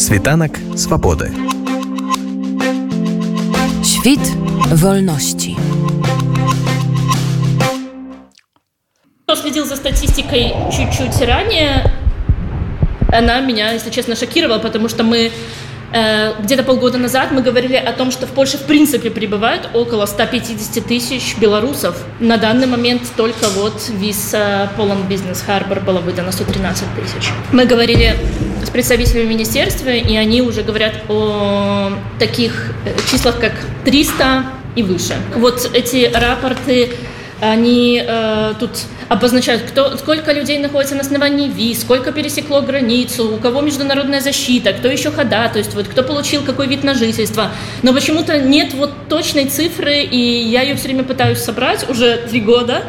Світанок Swobody. Świt wolności. Кто следил за статистикой чуть-чуть ранее, она меня, если честно, шокировала, потому что мы где-то полгода назад мы говорили о том, что в Польше в принципе прибывает около 150 тысяч белорусов. На данный момент только вот виза Poland Business Harbor была выдана 113 тысяч. Мы говорили с представителями министерства, и они уже говорят о таких э, числах, как 300 и выше. Вот эти рапорты они э, тут обозначают, кто, сколько людей находится на основании виз, сколько пересекло границу, у кого международная защита, кто еще хода, то есть вот кто получил какой вид на жительство. Но почему-то нет вот точной цифры, и я ее все время пытаюсь собрать уже три года,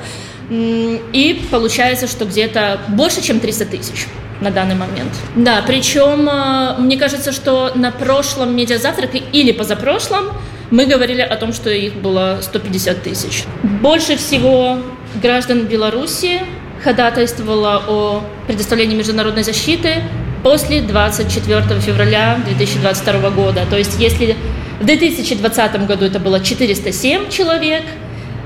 и получается, что где-то больше, чем 300 тысяч на данный момент. Да, причем э, мне кажется, что на прошлом медиазавтраке или позапрошлом мы говорили о том, что их было 150 тысяч. Больше всего граждан Беларуси ходатайствовало о предоставлении международной защиты после 24 февраля 2022 года. То есть если в 2020 году это было 407 человек,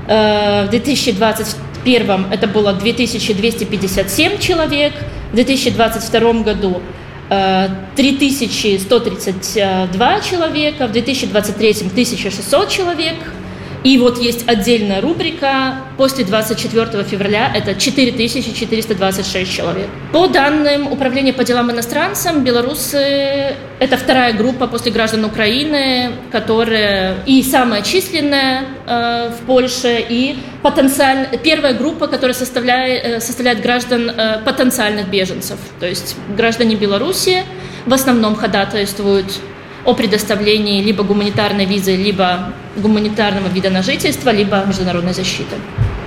э, в 2021 это было 2257 человек, в 2022 году 3132 человека, в 2023 1600 человек. И вот есть отдельная рубрика после 24 февраля, это 4426 человек. По данным Управления по делам иностранцам, белорусы – это вторая группа после граждан Украины, которая и самая численная э, в Польше, и потенциально, первая группа, которая составляет, э, составляет граждан э, потенциальных беженцев. То есть граждане Беларуси в основном ходатайствуют о предоставлении либо гуманитарной визы, либо гуманитарного вида на жительство, либо международной защиты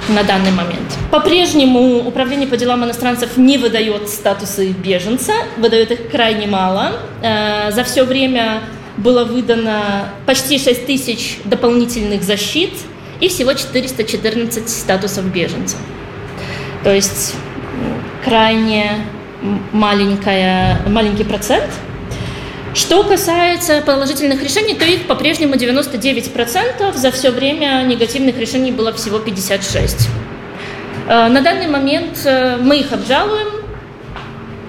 на данный момент. По-прежнему Управление по делам иностранцев не выдает статусы беженца, выдает их крайне мало. Э, за все время было выдано почти 6 тысяч дополнительных защит и всего 414 статусов беженца. То есть крайне маленькая, маленький процент – что касается положительных решений, то их по-прежнему 99%, за все время негативных решений было всего 56%. Э, на данный момент э, мы их обжалуем,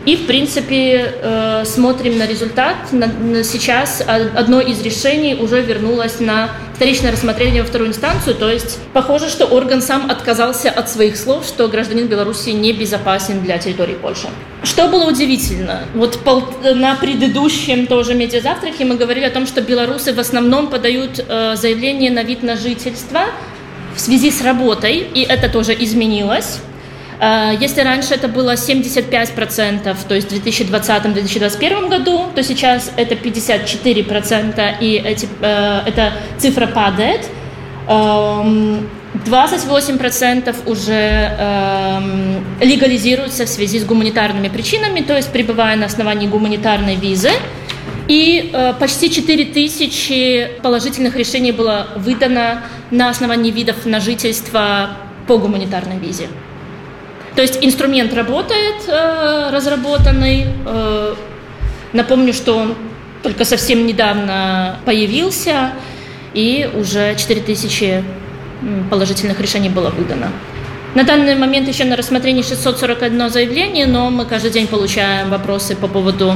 и, в принципе, э, смотрим на результат. Сейчас одно из решений уже вернулось на вторичное рассмотрение во вторую инстанцию, то есть похоже, что орган сам отказался от своих слов, что гражданин Беларуси не безопасен для территории Польши. Что было удивительно? Вот на предыдущем тоже медиазавтраке мы говорили о том, что белорусы в основном подают э, заявление на вид на жительство в связи с работой, и это тоже изменилось. Э, если раньше это было 75%, то есть в 2020-2021 году, то сейчас это 54%, и эти, э, эта цифра падает. 28% эм, уже эм, легализируются в связи с гуманитарными причинами, то есть пребывая на основании гуманитарной визы. И э, почти 4 тысячи положительных решений было выдано на основании видов на жительство по гуманитарной визе. То есть инструмент работает, э, разработанный. Э, напомню, что он только совсем недавно появился, и уже 4000 положительных решений было выдано. На данный момент еще на рассмотрении 641 заявление, но мы каждый день получаем вопросы по поводу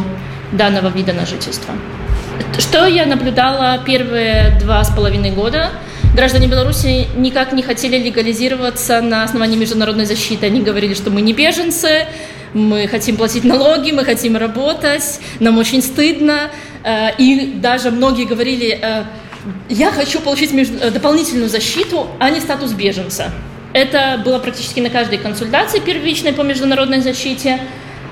данного вида на жительство. Что я наблюдала первые два с половиной года – граждане Беларуси никак не хотели легализироваться на основании международной защиты. Они говорили, что мы не беженцы, мы хотим платить налоги, мы хотим работать, нам очень стыдно. Э, и даже многие говорили, э, я хочу получить э, дополнительную защиту, а не статус беженца. Это было практически на каждой консультации первичной по международной защите.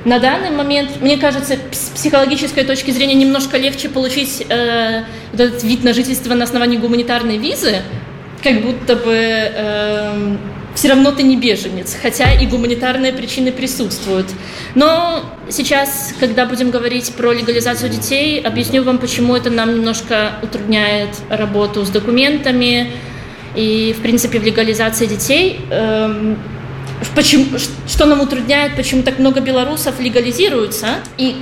На данный момент, мне кажется, с психологической точки зрения немножко легче получить э, этот вид на жительство на основании гуманитарной визы, как будто бы э, все равно ты не беженец, хотя и гуманитарные причины присутствуют. Но сейчас, когда будем говорить про легализацию детей, объясню вам, почему это нам немножко утрудняет работу с документами. И, в принципе, в легализации детей э, почему, что нам утрудняет, почему так много белорусов легализируются. И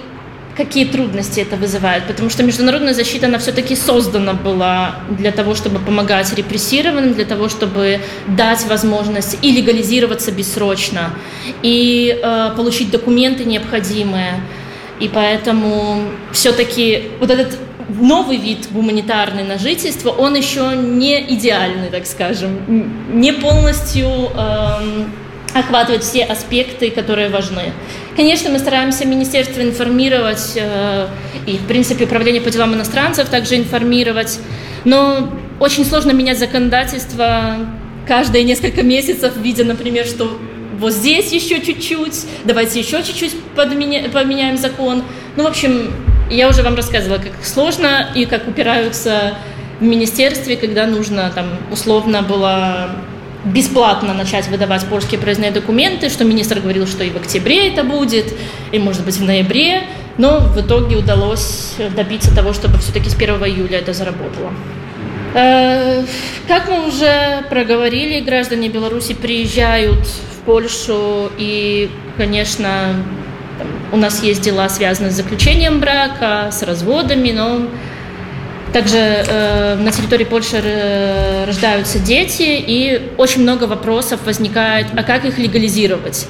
какие трудности это вызывает, потому что международная защита, она все-таки создана была для того, чтобы помогать репрессированным, для того, чтобы дать возможность и легализироваться бессрочно, и э, получить документы необходимые. И поэтому все-таки вот этот новый вид гуманитарный на жительство, он еще не идеальный, так скажем, не полностью э, охватывает все аспекты, которые важны. Конечно, мы стараемся министерство информировать э, и, в принципе, управление по делам иностранцев также информировать, но очень сложно менять законодательство каждые несколько месяцев, видя, например, что вот здесь еще чуть-чуть, давайте еще чуть-чуть подменя, поменяем закон. Ну, в общем, я уже вам рассказывала, как сложно и как упираются в министерстве, когда нужно, там, условно было бесплатно начать выдавать польские проездные документы, что министр говорил, что и в октябре это будет, и, может быть, в ноябре, но в итоге удалось добиться того, чтобы все-таки с 1 июля это заработало. Э, как мы уже проговорили, граждане Беларуси приезжают в Польшу, и, конечно, у нас есть дела, связанные с заключением брака, с разводами, но также э, на территории Польши э, рождаются дети, и очень много вопросов возникает, а как их легализировать?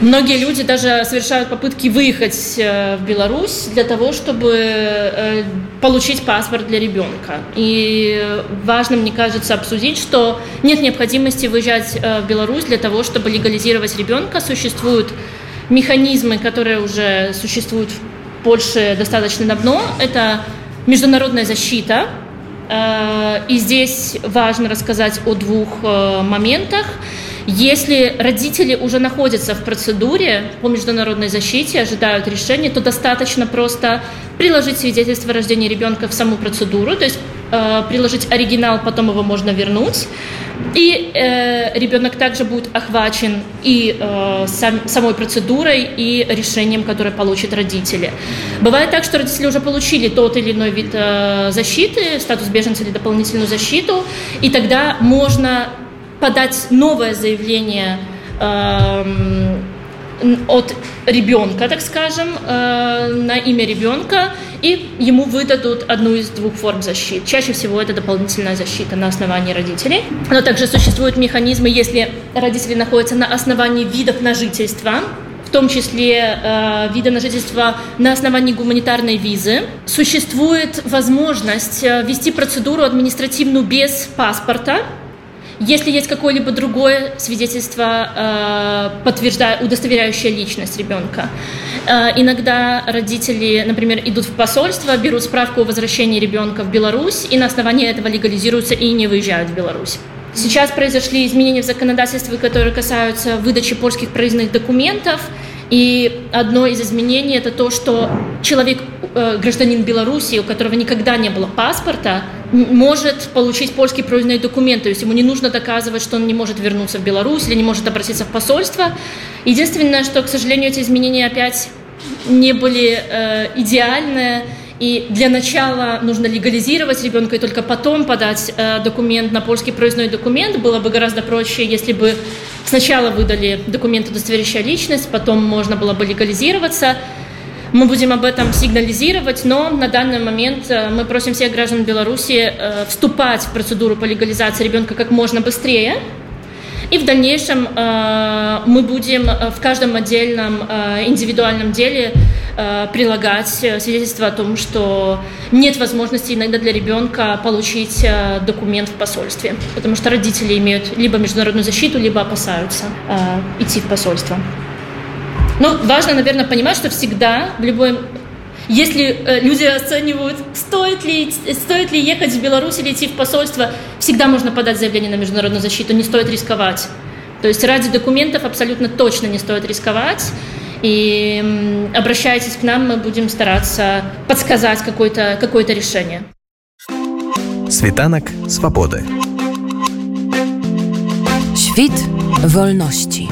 Многие люди даже совершают попытки выехать э, в Беларусь для того, чтобы э, получить паспорт для ребенка. И важно, мне кажется, обсудить, что нет необходимости выезжать в Беларусь для того, чтобы легализировать ребенка. Существуют механизмы, которые уже существуют в Польше достаточно давно. Это международная защита. Э, и здесь важно рассказать о двух э, моментах. Если родители уже находятся в процедуре по международной защите, ожидают решения, то достаточно просто приложить свидетельство о рождении ребенка в саму процедуру, то есть э, приложить оригинал, потом его можно вернуть. И э, ребенок также будет охвачен и э, сам, самой процедурой, и решением, которое получат родители. Бывает так, что родители уже получили тот или иной вид э, защиты, статус беженца или дополнительную защиту, и тогда можно подать новое заявление э, от ребенка, так скажем, э, на имя ребенка, и ему выдадут одну из двух форм защиты. Чаще всего это дополнительная защита на основании родителей. Но также существуют механизмы, если родители находятся на основании видов на жительство, в том числе э, вида на жительство на основании гуманитарной визы. Существует возможность э, вести процедуру административную без паспорта, если есть какое-либо другое свидетельство, э, подтверждая, удостоверяющее личность ребенка. Э, иногда родители, например, идут в посольство, берут справку о возвращении ребенка в Беларусь и на основании этого легализируются и не выезжают в Беларусь. Сейчас произошли изменения в законодательстве, которые касаются выдачи польских проездных документов. И одно из изменений это то, что человек, э, гражданин Беларуси, у которого никогда не было паспорта, может получить польский проездной документ, то есть ему не нужно доказывать, что он не может вернуться в Беларусь или не может обратиться в посольство. Единственное, что, к сожалению, эти изменения опять не были э, идеальны, и для начала нужно легализировать ребенка и только потом подать э, документ на польский проездной документ. Было бы гораздо проще, если бы сначала выдали документ, удостоверяющий личность, потом можно было бы легализироваться. Мы будем об этом сигнализировать, но на данный момент э, мы просим всех граждан Беларуси э, вступать в процедуру по легализации ребенка как можно быстрее. И в дальнейшем э, мы будем в каждом отдельном индивидуальном деле прилагать свидетельство о том, что нет возможности иногда для ребенка получить документ в посольстве, потому что родители имеют либо международную защиту, либо опасаются идти в посольство. Но важно, наверное, понимать, что всегда в любой если э, люди оценивают, стоит ли, стоит ли ехать в Беларусь или идти в посольство, всегда можно подать заявление на международную защиту, не стоит рисковать. То есть ради документов абсолютно точно не стоит рисковать. И обращайтесь к нам, мы будем стараться подсказать какое-то какое решение. Світанок свободы. Świt wolności.